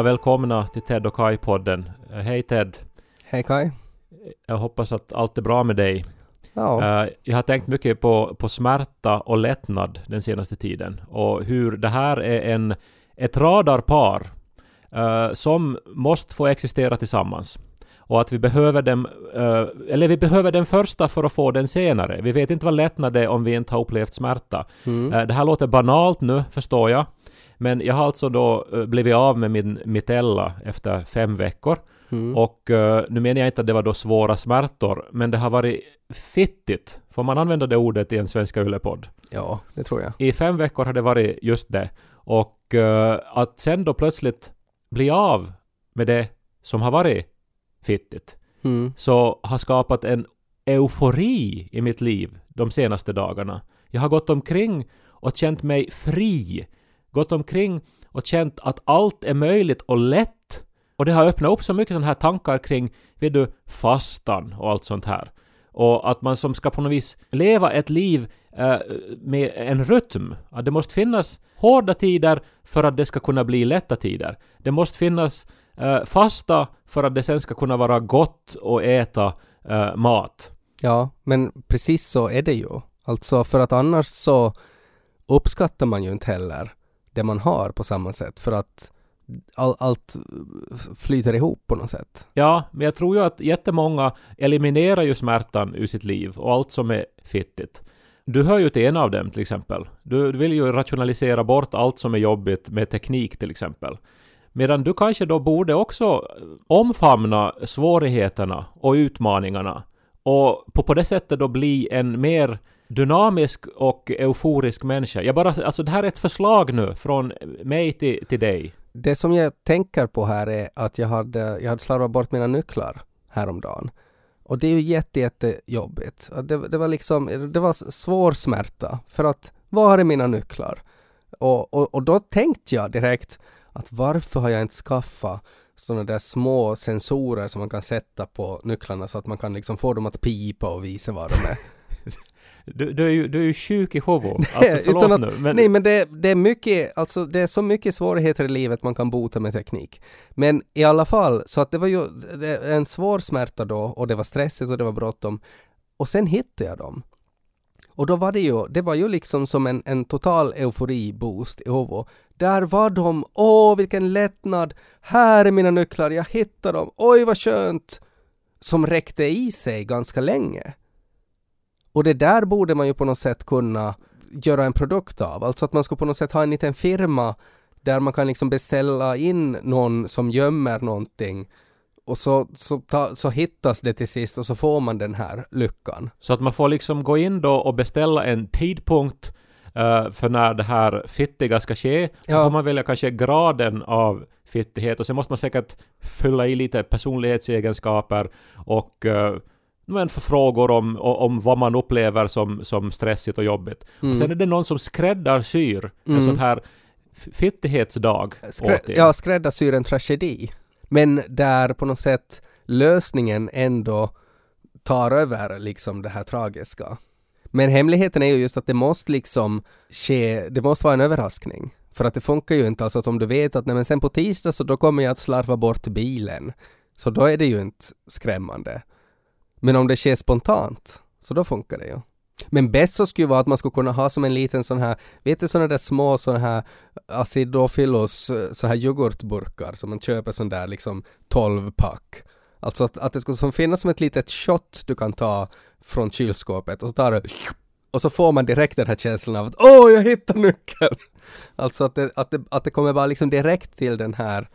Ja, välkomna till Ted och Kai-podden. Eh, Hej Ted. Hej Kai. Jag hoppas att allt är bra med dig. Ja, Eh, Jag har tänkt mycket på, på smärta och lättnad den senaste tiden och hur det här är en, ett radarpar eh, som måste få existera tillsammans. Och att vi behöver dem, eh, eller vi behöver den första för att få den senare. Vi vet inte vad lättnad är om vi inte har upplevt smärta. mm. Eh, Det här låter banalt nu, förstår jag. Men jag har alltså då eh, blivit av med min mitella efter fem veckor. Mm. Och eh, nu menar jag inte att det var då svåra smärtor, men det har varit fittigt. Får man använda det ordet i en Svenska Yle-podd? ja, det tror jag. I fem veckor har det varit just det. Och eh, att sen då plötsligt bli av med det som har varit fittigt, Mm. så har skapat en eufori i mitt liv de senaste dagarna. Jag har gått omkring och känt mig fri. Gått omkring och känt att allt är möjligt och lätt. Och det har öppnat upp så mycket sådana här tankar kring, vet du, fastan och allt sånt här. Och att man som ska på något vis leva ett liv eh, med en rytm. Att det måste finnas hårda tider för att det ska kunna bli lätta tider. Det måste finnas eh, fasta för att det sen ska kunna vara gott att äta eh, mat. Ja, men precis så är det ju. Alltså för att annars så uppskattar man ju inte heller det man har på samma sätt för att all, allt flyter ihop på något sätt. Ja, men jag tror ju att jättemånga eliminerar ju smärtan ur sitt liv och allt som är fittigt. Du hör ju till en av dem till exempel. Du, du vill ju rationalisera bort allt som är jobbigt med teknik till exempel. Medan du kanske då borde också eh, omfamna svårigheterna och utmaningarna och på, på det sättet då bli en mer dynamisk och euforisk människa. Jag bara, alltså det här är ett förslag nu från mig till, till dig. Det som jag tänker på här är att jag hade, jag hade slarvat bort mina nycklar häromdagen. Och det är ju jätte, jättejobbigt. Det, det var liksom, det var svår smärta. För att, var är mina nycklar? Och, och, och då tänkte jag direkt att varför har jag inte skaffat sådana där små sensorer som man kan sätta på nycklarna så att man kan liksom få dem att pipa och visa var de är. Du, du, är, ju, du är ju sjuk i huvudet. Alltså förlåt Utan att- nu. Men, Nej men det, det är mycket, alltså det är så mycket svårigheter i livet man kan bota med teknik. Men i alla fall, så att det var ju det en svår smärta då och det var stressigt och det var bråttom. Och sen hittade jag dem. Och då var det ju, det var ju liksom som en, en total eufori-boost i huvudet. Där var de, åh vilken lättnad, här är mina nycklar, jag hittade dem, oj vad skönt! Som räckte i sig ganska länge. Och det där borde man ju på något sätt kunna göra en produkt av. Alltså att man ska på något sätt ha en liten firma där man kan liksom beställa in någon som gömmer någonting och så, så, ta, så hittas det till sist och så får man den här lyckan. Så att man får liksom gå in då och beställa en tidpunkt eh, för när det här fittiga ska ske. Så Ja. får man välja kanske graden av fittighet och sen måste man säkert fylla i lite personlighetsegenskaper och uh, men frågor om, om vad man upplever som, som stressigt och jobbigt. Mm. Och sen är det någon som skräddarsyr en Mm. sån här fittighetsdag Skrä, åt er. ja, skräddarsyr en tragedi. Men där på något sätt lösningen ändå tar över liksom det här tragiska. Men hemligheten är ju just att det måste liksom ske, det måste vara en överraskning. För att det funkar ju inte, alltså att om du vet att nej, men sen på tisdag så då kommer jag att slarva bort bilen. Så då är det ju inte skrämmande. Men om det sker spontant, så då funkar det ju. Men bäst så skulle vara att man skulle kunna ha som en liten sån här, vet du såna där små såna här acidofilos, så här yoghurtburkar som man köper sån där liksom 12 pack. Alltså att, att det skulle som finnas som ett litet shot du kan ta från kylskåpet och så tar du och så får man direkt den här känslan av att åh, jag hittar nyckeln! Alltså att det, att det, att det kommer bara liksom direkt till den här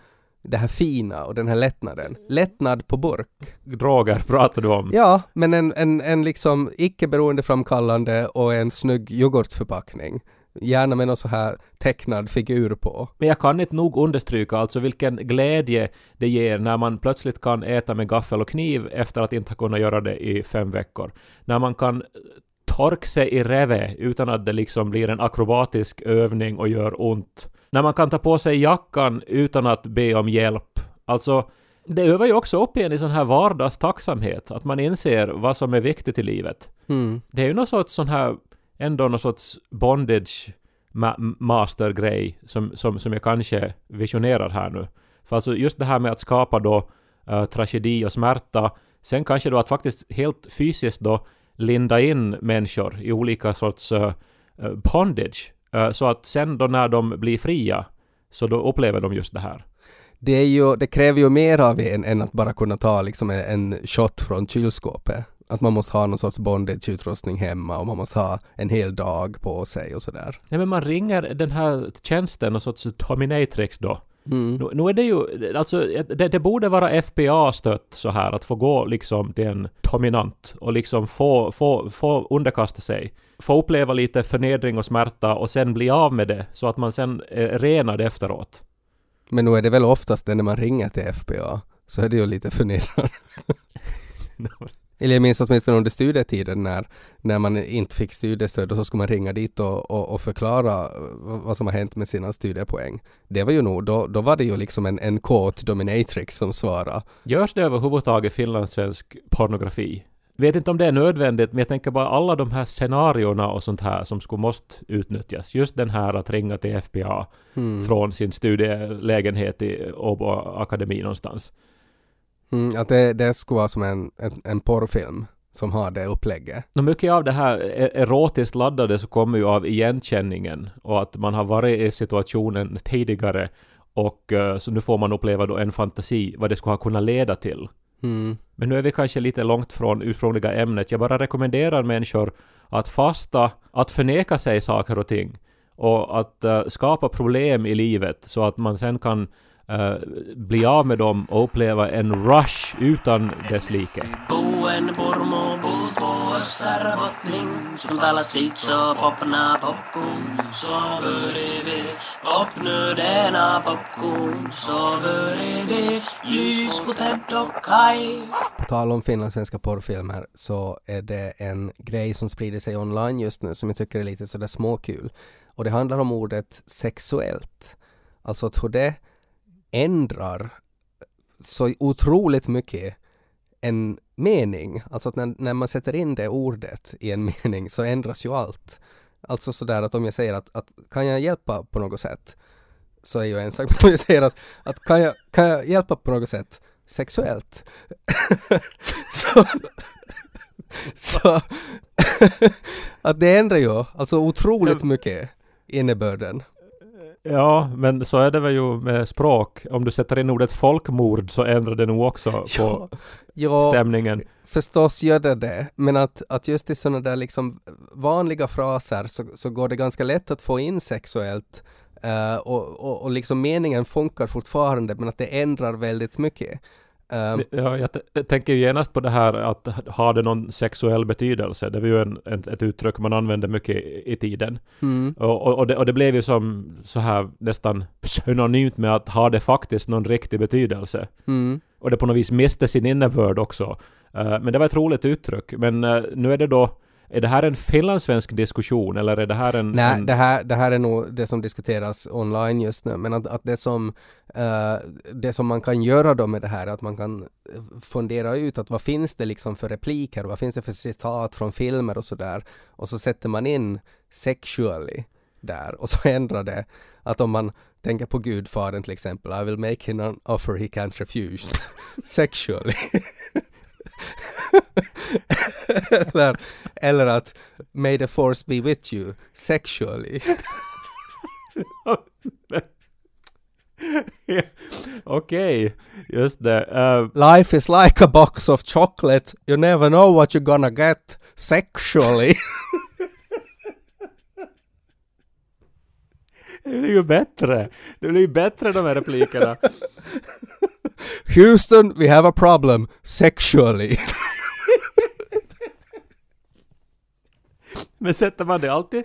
det här fina och den här lättnaden. Lättnad på burk. Droger pratar du om. Ja, men en, en, en liksom icke beroendeframkallande och en snygg yoghurtförpackning. Gärna med någon så här tecknad figur på. Men jag kan inte nog understryka alltså vilken glädje det ger när man plötsligt kan äta med gaffel och kniv efter att inte ha kunnat göra det i fem veckor. När man kan torka sig i reve utan att det liksom blir en akrobatisk övning och gör ont. När man kan ta på sig jackan utan att be om hjälp. Alltså, det övar ju också upp igen i sån här vardagstacksamhet, att man inser vad som är viktigt i livet. Mm. Det är ju någon sorts sån här, ändå någon sorts bondage ma- master-grej som, som, som jag kanske visionerar här nu. För alltså just det här med att skapa då uh, tragedi och smärta, sen kanske då att faktiskt helt fysiskt då linda in människor i olika sorts uh, bondage, uh, så att sen då när de blir fria, så då upplever de just det här. Det, är ju, det kräver ju mer av en än att bara kunna ta liksom en, en shot från kylskåpet. Att man måste ha någon sorts bondage-utrustning hemma och man måste ha en hel dag på sig och sådär. Nej men man ringer den här tjänsten, någon sorts dominatrix då. Mm. Nu, nu är det ju, alltså det, det borde vara FBA-stött så här att få gå liksom till en dominant och liksom få, få, få underkasta sig. Få uppleva lite förnedring och smärta och sen bli av med det så att man sen är renad efteråt. Men nu är det väl oftast det när man ringer till FBA så är det ju lite förnedrande. Eller jag minns åtminstone under studietiden när, när man inte fick studiestöd och så skulle man ringa dit och, och, och förklara vad som har hänt med sina studiepoäng. Det var ju nog, då, då var det ju liksom en, en kåt dominatrix som svarade. Görs det överhuvudtaget finlandssvensk pornografi? Vet inte om det är nödvändigt, men jag tänker bara alla de här scenarierna och sånt här som skulle måste utnyttjas. Just den här att ringa till FPA mm. från sin studielägenhet i Åbo akademi någonstans. Mm, att det, det skulle vara som en, en, en porrfilm som har det upplägget. No, mycket av det här e-, erotiskt laddade så kommer ju av igenkänningen och att man har varit i situationen tidigare och uh, så nu får man uppleva då en fantasi vad det skulle ha kunnat leda till. Mm. Men nu är vi kanske lite långt från ursprungliga ämnet. Jag bara rekommenderar människor att fasta, att förneka sig saker och ting och att uh, skapa problem i livet så att man sen kan uh, bli av med dem och uppleva en rush utan dess like. På tal om finlandssvenska porrfilmer så är det en grej som sprider sig online just nu som jag tycker är lite sådär småkul. Och det handlar om ordet sexuellt. Alltså hur det ändrar så otroligt mycket en mening. Alltså att när, när man sätter in det ordet i en mening så ändras ju allt. Alltså sådär att om jag säger att, att kan jag hjälpa på något sätt så är ju en sak, men om jag säger att, att kan, jag, kan jag hjälpa på något sätt sexuellt så, så att det ändrar ju alltså otroligt mycket innebörden. Ja, men så är det väl ju med språk. Om du sätter in ordet folkmord så ändrar det nog också på ja, stämningen. Förstås gör det det, men att, att just i sådana där liksom vanliga fraser så, så går det ganska lätt att få in sexuellt uh, och, och, och liksom meningen funkar fortfarande men att det ändrar väldigt mycket. Um, ja, jag, jag tänker genast på det här att ha det någon sexuell betydelse. Det var ju en, en, ett uttryck man använde mycket i, i tiden. Mm. Och, och, det, och det blev ju som så här nästan synonymt med att ha det faktiskt någon riktig betydelse. Mm. Och det på något vis miste sin innebörd också. Uh, men det var ett roligt uttryck. Men uh, nu är det då är det här en finlandssvensk diskussion eller är det här en... Nej, en... Det, här, det här är nog det som diskuteras online just nu. Men att, att det, som, uh, det som man kan göra då med det här är att man kan fundera ut att vad finns det liksom för repliker, vad finns det för citat från filmer och sådär. Och så sätter man in sexually där och så ändrar det. Att om man tänker på Gudfadern till exempel, I will make him an offer he can't refuse sexually. eller, eller att May the force be with you sexually. Okej, okay, just det. Uh, Life is like a box of chocolate. You never know what you're gonna get sexually. det blir ju bättre. Det blir ju bättre de här replikerna. Houston, we have a problem sexually. Men sätter man det alltid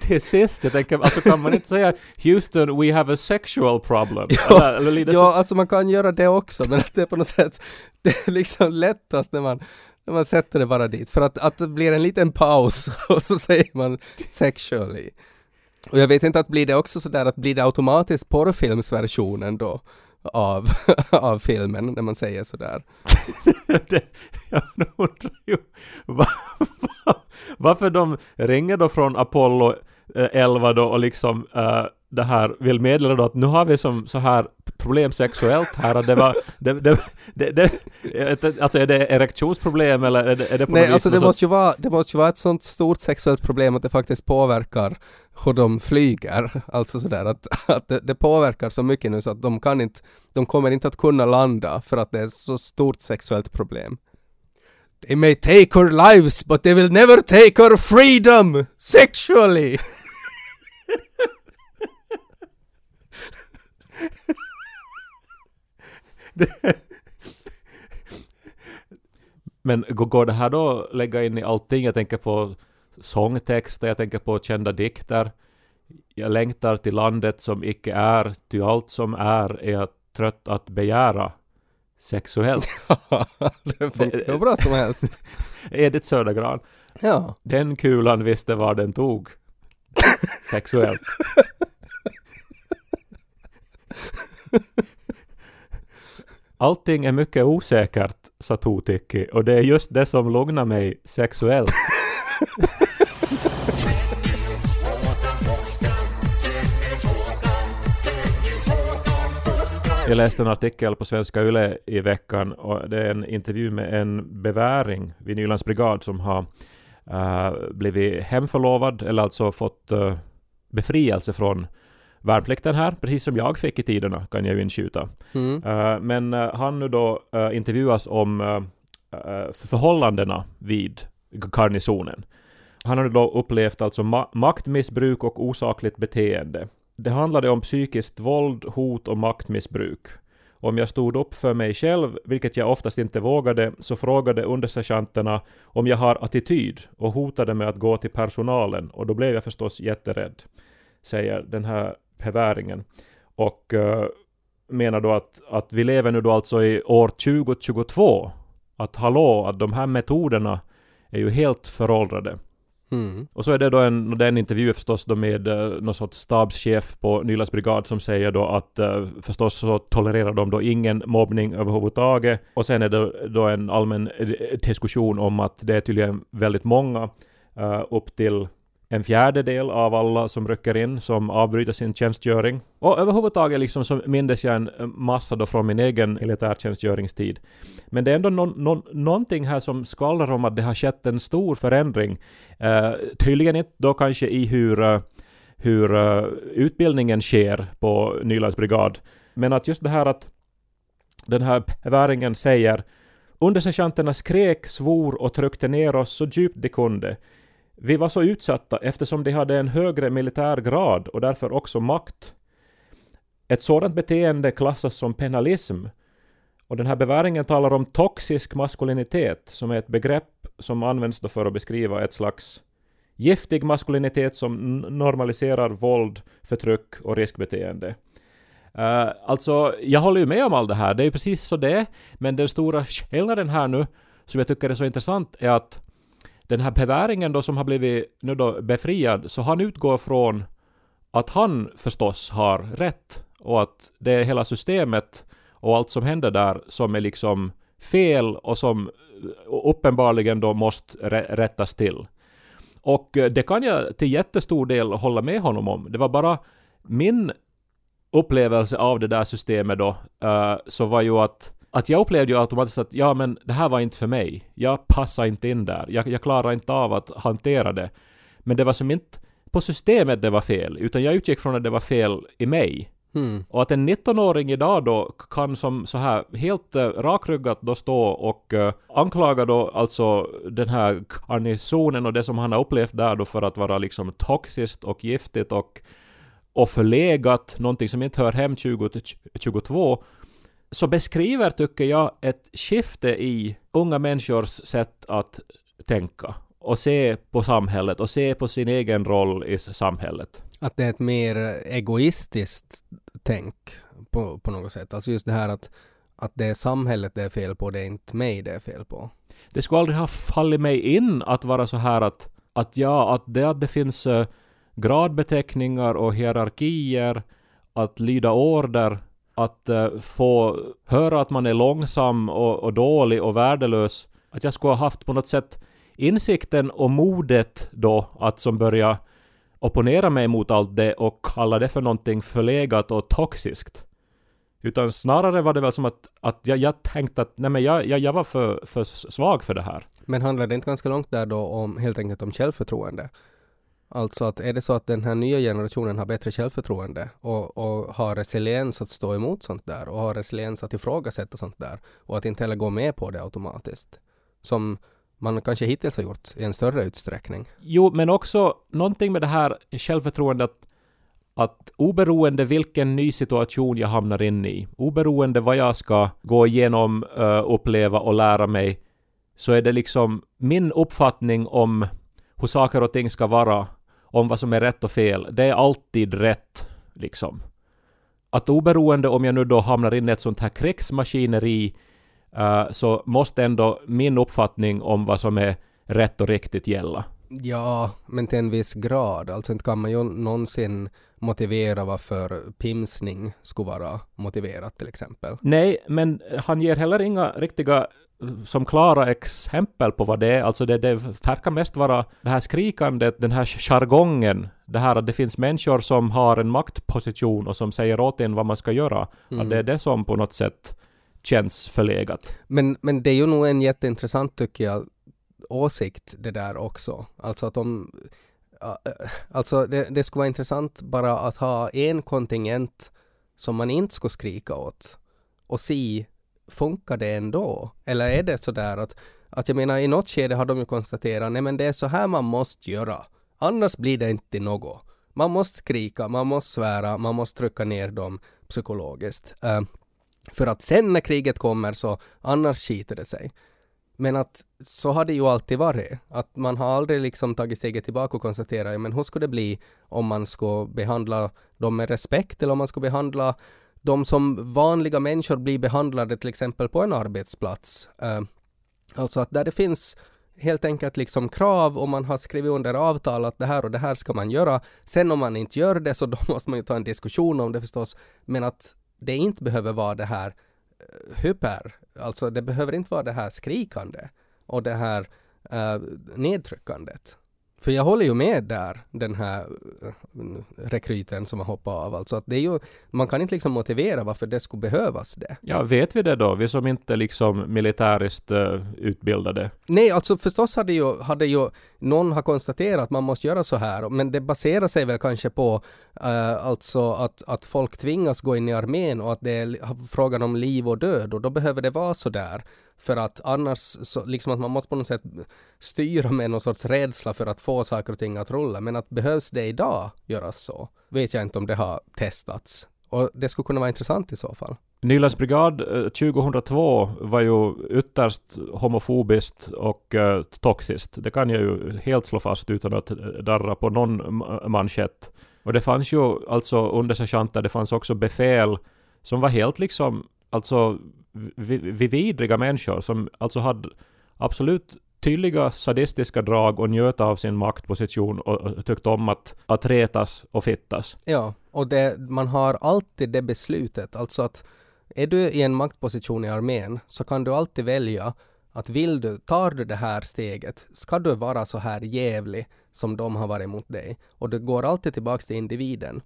till sist? Jag tänker, alltså kan man inte säga Houston, we have a sexual problem? Ja, eller, eller ja alltså man kan göra det också, men att det är på något sätt, det är liksom lättast när man, när man sätter det bara dit. För att, att det blir en liten paus och så säger man sexually. Och jag vet inte att blir det också sådär att blir det automatiskt porrfilmsversionen då? Av, av filmen när man säger sådär. det, jag undrar ju var, var, varför de ringer då från Apollo 11 då och liksom eh, det här vill meddela då att nu har vi som så här problem sexuellt här att det var det, det, det, det, alltså är det erektionsproblem eller är det, är det på Nej, alltså det måste, ju vara, det måste ju vara ett sånt stort sexuellt problem att det faktiskt påverkar hur de flyger. Alltså sådär att, att det, det påverkar så mycket nu så att de kan inte, de kommer inte att kunna landa för att det är ett så stort sexuellt problem. They may take our lives but they will never take our freedom sexually! Men går det här då att lägga in i allting? Jag tänker på sångtexter, jag tänker på kända dikter. Jag längtar till landet som icke är, ty allt som är är jag trött att begära sexuellt. det funkar hur bra som helst. Edith Södergran. Ja. Den kulan visste var den tog. Sexuellt. Allting är mycket osäkert, sa Totiki, och det är just det som lugnar mig sexuellt. Jag läste en artikel på Svenska Yle i veckan och det är en intervju med en beväring vid Nylands brigad som har uh, blivit hemförlovad eller alltså fått uh, befrielse från värnplikten här, precis som jag fick i tiderna kan jag ju inskjuta. Mm. Uh, men uh, han nu då uh, intervjuas om förhållandena vid garnisonen. Han har då upplevt alltså ma- maktmissbruk och osakligt beteende. Det handlade om psykiskt våld, hot och maktmissbruk. Om jag stod upp för mig själv, vilket jag oftast inte vågade, så frågade undersergeanterna om jag har attityd och hotade med att gå till personalen och då blev jag förstås jätterädd, säger den här beväringen. Och eh, menar då att, att vi lever nu då alltså i år 2022. Att hallå, att de här metoderna är ju helt föråldrade. Mm. Och så är det då en, det är en intervju förstås då med eh, någon sorts stabschef på Nylands brigad som säger då att eh, förstås så tolererar de då ingen mobbning överhuvudtaget. Och sen är det då en allmän eh, diskussion om att det är tydligen väldigt många, eh, upp till en fjärdedel av alla som rycker in som avbryter sin tjänstgöring. Och överhuvudtaget liksom så mindes jag en massa då från min egen militärtjänstgöringstid. Men det är ändå no no någonting här som skvallrar om att det har skett en stor förändring. Eh, tydligen inte då kanske i hur, eh, hur uh, utbildningen sker på Nylands brigad. Men att just det här att den här väringen säger Undersergeanterna skrek, svor och tryckte ner oss så djupt de kunde. Vi var så utsatta eftersom de hade en högre militär grad och därför också makt. Ett sådant beteende klassas som penalism och den här beväringen talar om toxisk maskulinitet som är ett begrepp som används då för att beskriva ett slags giftig maskulinitet som normaliserar våld, förtryck och riskbeteende. Uh, alltså, jag håller ju med om allt det här, det är ju precis så det är, men den stora skillnaden här nu, som jag tycker är så intressant, är att den här beväringen då som har blivit nu då befriad, så han utgår från att han förstås har rätt och att det är hela systemet och allt som händer där som är liksom fel och som eh, uppenbarligen då måste rättas till. Och eh, det kan jag till jättestor del hålla med honom om. Det var bara min upplevelse av det där systemet då, eh, så var ju att att jag upplevde ju automatiskt att ja men det här var inte för mig. Jag passar inte in där. Jag, jag klarar inte av att hantera det. Men det var som inte på systemet det var fel, utan jag utgick från att det var fel i mig. Mm. Och att en 19-åring idag då kan som så här helt uh, rakryggat då stå och uh, anklaga då alltså den här garnisonen och det som han har upplevt där då för att vara liksom toxiskt och giftigt och, och förlegat, någonting som inte hör hem 2022 så beskriver, tycker jag, ett skifte i unga människors sätt att tänka och se på samhället och se på sin egen roll i samhället. Att det är ett mer egoistiskt tänk på, på något sätt. Alltså just det här att, att det är samhället det är fel på, det är inte mig det är fel på. Det skulle aldrig ha fallit mig in att vara så här att, att ja, att det, att det finns uh, gradbeteckningar och hierarkier, att lyda order, att uh, få höra att man är långsam och, och dålig och värdelös. Att jag skulle ha haft på något sätt insikten och modet då att som börja opponera mig mot allt det och kalla det för någonting förlegat och toxiskt. Utan snarare var det väl som att, att jag, jag tänkte att nej men jag, jag, jag var för, för svag för det här. Men handlar det inte ganska långt där då om helt enkelt om självförtroende? Alltså att är det så att den här nya generationen har bättre självförtroende och, och har resiliens att stå emot sånt där och har resiliens att ifrågasätta sånt där och att inte heller gå med på det automatiskt. Som man kanske hittills har gjort i en större utsträckning. Jo, men också någonting med det här självförtroendet att, att oberoende vilken ny situation jag hamnar in i, oberoende vad jag ska gå igenom, eh, uppleva och lära mig, så är det liksom min uppfattning om hur saker och ting ska vara, om vad som är rätt och fel, det är alltid rätt, liksom. Att oberoende om jag nu då hamnar in i ett sånt här krigsmaskineri uh, så måste ändå min uppfattning om vad som är rätt och riktigt gälla. Ja, men till en viss grad. Alltså inte kan man ju någonsin motivera varför pimsning skulle vara motiverat till exempel. Nej, men han ger heller inga riktiga som klara exempel på vad det är. Alltså det, det verkar mest vara det här skrikandet, den här jargongen, det här att det finns människor som har en maktposition och som säger åt en vad man ska göra. Mm. Att det är det som på något sätt känns förlegat. Men, men det är ju nog en jätteintressant, tycker jag, åsikt det där också. Alltså att de eh, Alltså det, det skulle vara intressant bara att ha en kontingent som man inte skulle skrika åt och se funkar det ändå? Eller är det sådär att, att jag menar i något skede har de ju konstaterat nej men det är så här man måste göra. Annars blir det inte något. Man måste skrika, man måste svära, man måste trycka ner dem psykologiskt. Uh, för att sen när kriget kommer så annars skiter det sig. Men att så har det ju alltid varit. Att man har aldrig liksom tagit steget tillbaka och konstaterat, men hur skulle det bli om man ska behandla dem med respekt eller om man ska behandla de som vanliga människor blir behandlade till exempel på en arbetsplats. Uh, alltså att där det finns helt enkelt liksom krav och man har skrivit under avtal att det här och det här ska man göra. Sen om man inte gör det så då måste man ju ta en diskussion om det förstås. Men att det inte behöver vara det här eh, hyper, alltså det behöver inte vara det här skrikande och det här uh, nedtryckandet. För jag håller ju med där, den här eh, rekryten som har hoppat av. Alltså att det är ju, man kan inte liksom motivera varför det skulle behövas det. Ja, vet vi det då? Vi som inte liksom militäriskt uh, utbildade? Nej, alltså förstås hade ju, hade ju någon har konstaterat att man måste göra så här, men det baserar sig väl kanske på uh, alltså att, att folk tvingas gå in i armén och att det är frågan om liv och död och då behöver det vara så där. För att annars, så, liksom att man måste på något sätt styra med någon sorts rädsla för att få saker och ting att rulla. Men att behövs det idag göras så? Vet jag inte om det har testats. Och det skulle kunna vara intressant i så fall. Nylands brigad eh, 2002 var ju ytterst homofobiskt och eh, toxiskt. Det kan jag ju helt slå fast utan att eh, darra på någon manschett. Och det fanns ju alltså under sergeanter, det fanns också befäl som var helt liksom, alltså vidriga människor som alltså hade absolut tydliga sadistiska drag och njöt av sin maktposition och tyckte om att, att retas och fittas. Ja, och det, man har alltid det beslutet, alltså att är du i en maktposition i armén så kan du alltid välja att vill du, tar du det här steget, ska du vara så här jävlig som de har varit mot dig? Och det går alltid tillbaks till individen.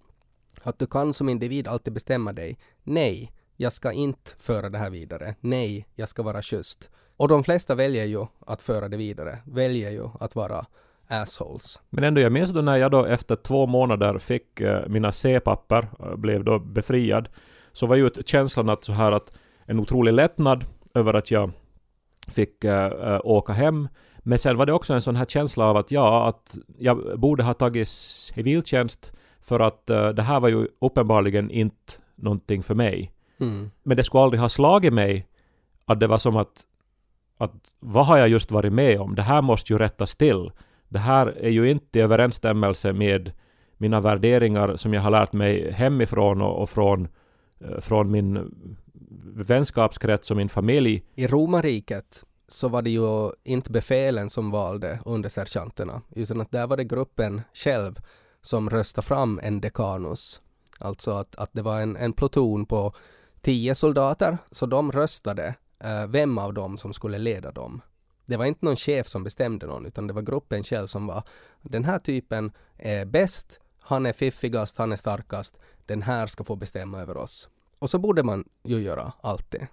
Att du kan som individ alltid bestämma dig. Nej, jag ska inte föra det här vidare. Nej, jag ska vara schysst. Och de flesta väljer ju att föra det vidare, väljer ju att vara assholes. Men ändå, jag minns då när jag då efter två månader fick eh, mina C-papper, eh, blev då befriad, så var ju känslan att så här att en otrolig lättnad över att jag fick äh, åka hem. Men sen var det också en sån här känsla av att ja, att jag borde ha tagit civiltjänst för att äh, det här var ju uppenbarligen inte någonting för mig. Mm. Men det skulle aldrig ha slagit mig att det var som att, att vad har jag just varit med om? Det här måste ju rättas till. Det här är ju inte i överensstämmelse med mina värderingar som jag har lärt mig hemifrån och, och från, eh, från min vänskapskrets och min familj. I romarriket så var det ju inte befälen som valde undersergeanterna utan att där var det gruppen själv som röstade fram en dekanus. Alltså att, att det var en, en pluton på tio soldater, så de röstade eh, vem av dem som skulle leda dem. Det var inte någon chef som bestämde någon, utan det var gruppen själv som var den här typen är bäst, han är fiffigast, han är starkast, den här ska få bestämma över oss. Och så borde man ju göra alltid.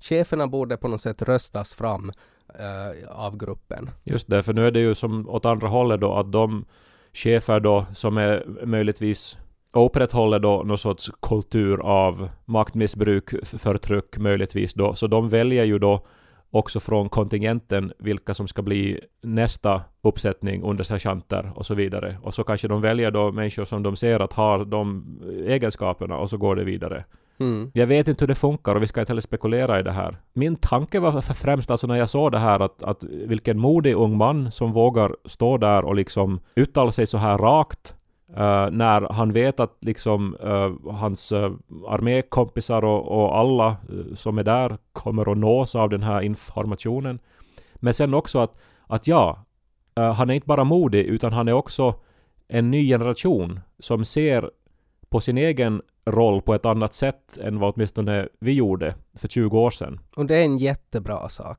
Cheferna borde på något sätt röstas fram eh, av gruppen. Just det, för nu är det ju som åt andra hållet då att de chefer då som är möjligtvis upprätthåller då någon sorts kultur av maktmissbruk, förtryck möjligtvis då. Så de väljer ju då också från kontingenten vilka som ska bli nästa uppsättning under sergeanter och så vidare. Och så kanske de väljer då människor som de ser att har de egenskaperna och så går det vidare. Mm. Jag vet inte hur det funkar och vi ska inte heller spekulera i det här. Min tanke var för främst alltså när jag såg det här att, att vilken modig ung man som vågar stå där och liksom uttala sig så här rakt Uh, när han vet att liksom uh, hans uh, armékompisar och, och alla som är där kommer att nås av den här informationen. Men sen också att, att ja, han är inte bara modig utan han är också en ny generation som ser på sin egen roll på ett annat sätt än vad åtminstone vi gjorde för 20 år sedan. Och det är en jättebra sak.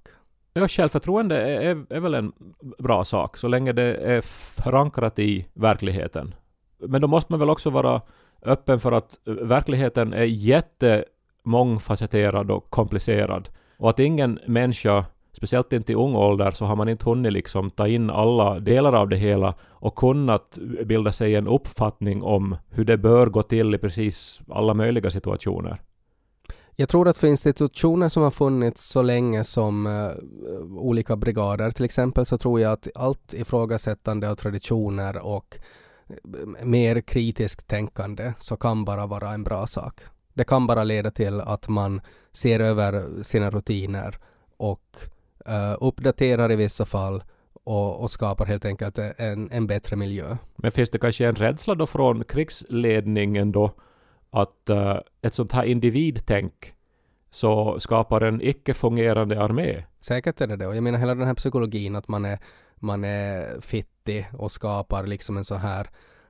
Ja, självförtroende är, är, är väl en bra sak så länge det är förankrat i verkligheten. Men då måste man väl också vara öppen för att eh, verkligheten är jättemångfacetterad och komplicerad. Och att ingen människa, speciellt inte i ung ålder, så har man inte hunnit liksom ta in alla delar av det hela och kunnat bilda sig en uppfattning om hur det bör gå till i precis alla möjliga situationer. Jag tror att för institutioner som har funnits så länge som uh, olika brigader till exempel så tror jag att allt ifrågasättande av traditioner och mer kritiskt tänkande så kan bara vara en bra sak. Det kan bara leda till att man ser över sina rutiner och uh, uppdaterar i vissa fall och, och, skapar helt enkelt en, en bättre miljö. Men finns det kanske en rädsla då från krigsledningen då att uh, ett sånt här individtänk så skapar en icke-fungerande armé? Säkert är det det. Och jag menar hela den här psykologin att man är man är fittig och skapar liksom en så här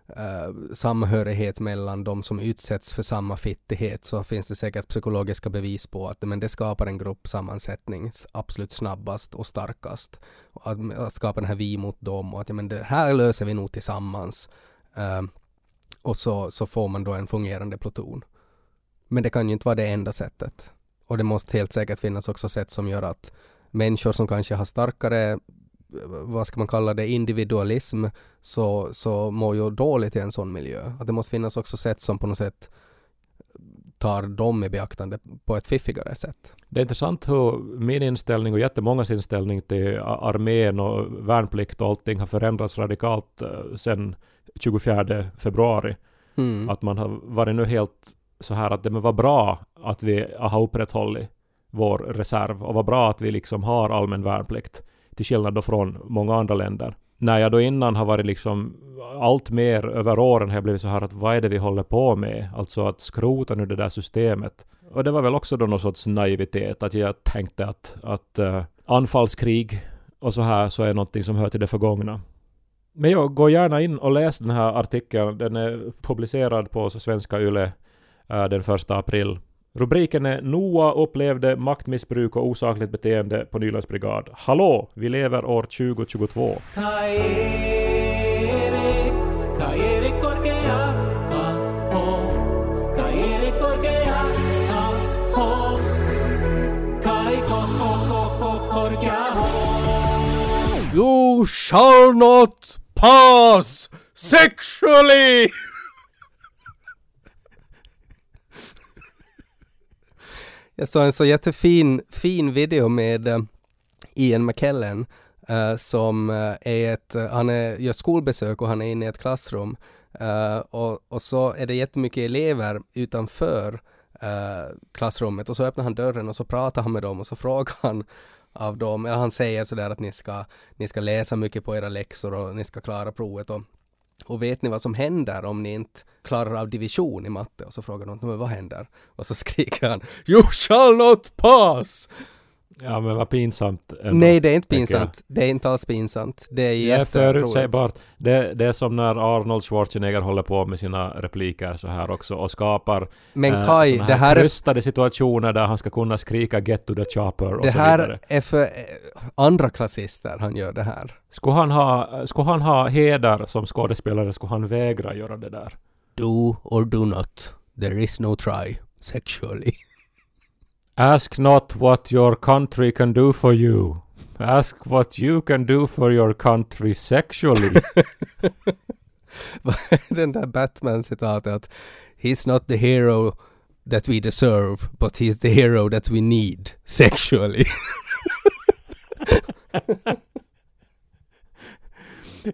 uh, samhörighet mellan de som utsätts för samma fittighet så finns det säkert psykologiska bevis på att men det skapar en gruppsammansättning absolut snabbast och starkast. Att, att skapa den här vi mot dem och att ja, men det här löser vi nog tillsammans. Uh, och så, så får man då en fungerande pluton. Men det kan ju inte vara det enda sättet. Och det måste helt säkert finnas också sätt som gör att människor som kanske har starkare vad ska man kalla det, individualism så, så mår ju dåligt i en sån miljö. Att det måste finnas också sätt som på något sätt tar dem i beaktande på ett fiffigare sätt. Det är intressant hur min inställning och jättemångas inställning till armén och värnplikt och allting har förändrats radikalt eh, sedan 24 februari. Mm. Att man har varit nu helt så här att det var bra att vi har upprätthållit vår reserv och vad bra att vi liksom har allmän värnplikt till skillnad då från många andra länder. När jag då innan har varit liksom allt mer över åren har jag blivit så här att vad är det vi håller på med? Alltså att skrota nu det där systemet. Och det var väl också då någon sorts naivitet att jag tänkte att, att uh, anfallskrig och så här så är någonting som hör till det förgångna. Men jag går gärna in och läser den här artikeln. Den är publicerad på Svenska Yle uh, den första april. Rubriken är Noah upplevde maktmissbruk och osakligt beteende på Nylands brigad. Hallå! Vi lever år 2022. You shall not pass sexually! Jag såg en så jättefin fin video med eh, Ian McKellen uh, som uh, är ett, han är, gör skolbesök och han är inne i ett klassrum och, och så är det jättemycket elever utanför klassrummet och så öppnar han dörren och så pratar han med dem och så frågar han av dem, eller han säger sådär att ni ska, ni ska läsa mycket på era läxor och ni ska klara provet och och vet ni vad som händer om ni inte klarar av division i matte? Och så frågar de, men vad händer? Och så skriker han, You shall not pass! Ja men vad pinsamt ändå. Nej, det är inte pinsamt. Det är inte alls pinsamt. Det är Det är jätteroligt. förutsägbart. Det, det är som när Arnold Schwarzenegger håller på med sina repliker så här också och skapar Men eh, Kai, det här är krystade situationer där han ska kunna skrika “Get to the chopper” och Det så här vidare. är för eh, andra klassister han gör det här. Skulle han, ha, skulle han ha heder som skådespelare skulle han vägra göra det där. Do or do not. There is no try sexually. Ask not what your country can do for you. Ask what you can do for your country sexually. Den där Batman-citatet att He's not the hero that we deserve, but he's the hero that we need sexually.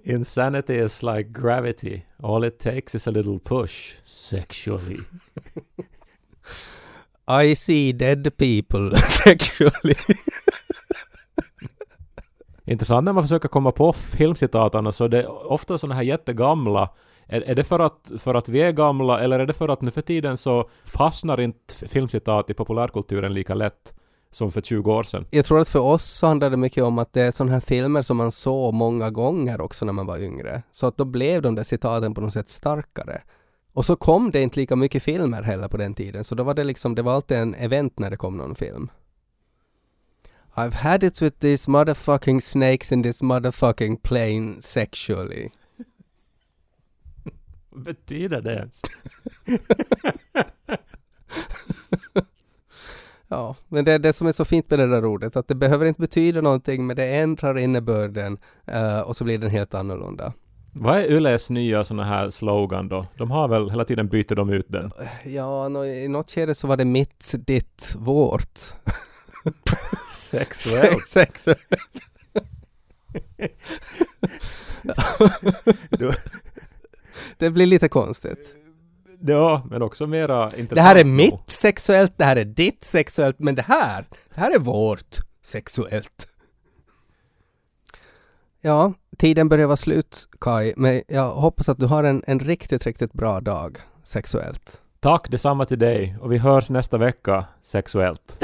Insanity is like gravity. All it takes is a little push sexually. I see dead people sexually. Intressant när man försöker komma på filmcitaten så det är ofta såna här jättegamla. Är, är det för att, för att vi är gamla eller är det för att nu för tiden så fastnar inte filmcitat i populärkulturen lika lätt som för 20 år sedan? Jag tror att för oss så handlar det mycket om att det är sådana här filmer som man såg många gånger också när man var yngre. Så att då blev de där citaten på något sätt starkare. Och så kom det inte lika mycket filmer heller på den tiden, så då var det liksom, det var alltid en event när det kom någon film. I've had it with these motherfucking snakes in this motherfucking plane sexually. Vad betyder det ens? Ja, men det är det som är så fint med det där ordet, att det behöver inte betyda någonting, men det ändrar innebörden eh, och så blir den helt annorlunda. Vad är Yles nya såna här slogan då? De har väl hela tiden byter de ut den? Ja, nå- i något skede så var det mitt, ditt, vårt. Sexuellt. Sex. Du- det blir lite konstigt. Ja, men också mera intressant. Det här är mitt sexuellt, det här är ditt sexuellt, men det här, det här är vårt sexuellt. Ja, tiden börjar vara slut Kai, men jag hoppas att du har en, en riktigt, riktigt bra dag sexuellt. Tack detsamma till dig och vi hörs nästa vecka sexuellt.